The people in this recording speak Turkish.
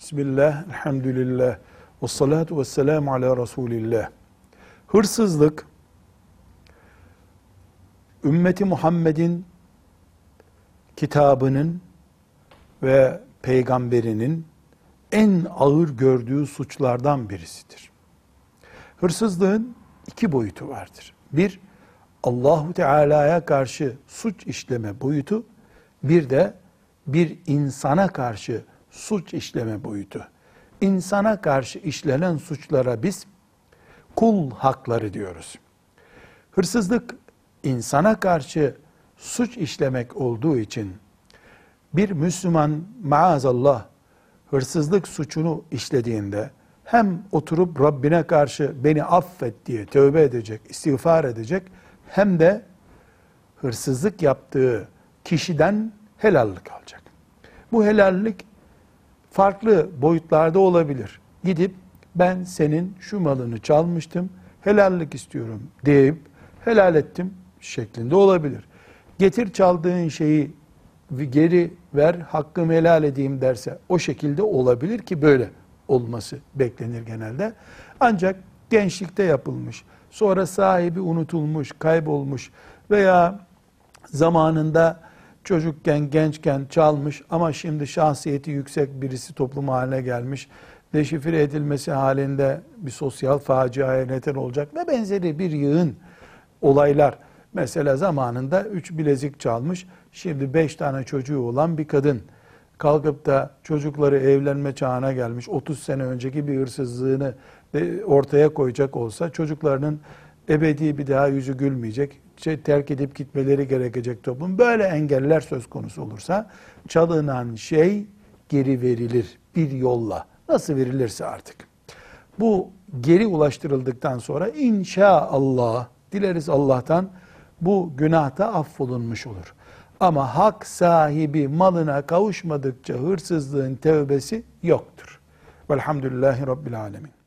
Bismillah, elhamdülillah, ve salatu ve selamu ala Resulillah. Hırsızlık, ümmeti Muhammed'in kitabının ve peygamberinin en ağır gördüğü suçlardan birisidir. Hırsızlığın iki boyutu vardır. Bir, Allahu Teala'ya karşı suç işleme boyutu, bir de bir insana karşı suç işleme boyutu. İnsana karşı işlenen suçlara biz kul hakları diyoruz. Hırsızlık insana karşı suç işlemek olduğu için bir Müslüman maazallah hırsızlık suçunu işlediğinde hem oturup Rabbine karşı beni affet diye tövbe edecek, istiğfar edecek hem de hırsızlık yaptığı kişiden helallik alacak. Bu helallik farklı boyutlarda olabilir. Gidip ben senin şu malını çalmıştım, helallik istiyorum deyip helal ettim şeklinde olabilir. Getir çaldığın şeyi geri ver, hakkımı helal edeyim derse o şekilde olabilir ki böyle olması beklenir genelde. Ancak gençlikte yapılmış, sonra sahibi unutulmuş, kaybolmuş veya zamanında çocukken, gençken çalmış ama şimdi şahsiyeti yüksek birisi toplum haline gelmiş. Deşifre edilmesi halinde bir sosyal faciaya neden olacak ve benzeri bir yığın olaylar. Mesela zamanında üç bilezik çalmış, şimdi beş tane çocuğu olan bir kadın kalkıp da çocukları evlenme çağına gelmiş, 30 sene önceki bir hırsızlığını ortaya koyacak olsa çocuklarının ebedi bir daha yüzü gülmeyecek, şey, terk edip gitmeleri gerekecek toplum. Böyle engeller söz konusu olursa çalınan şey geri verilir bir yolla. Nasıl verilirse artık. Bu geri ulaştırıldıktan sonra inşallah dileriz Allah'tan bu günahta affolunmuş olur. Ama hak sahibi malına kavuşmadıkça hırsızlığın tevbesi yoktur. Velhamdülillahi Rabbil Alemin.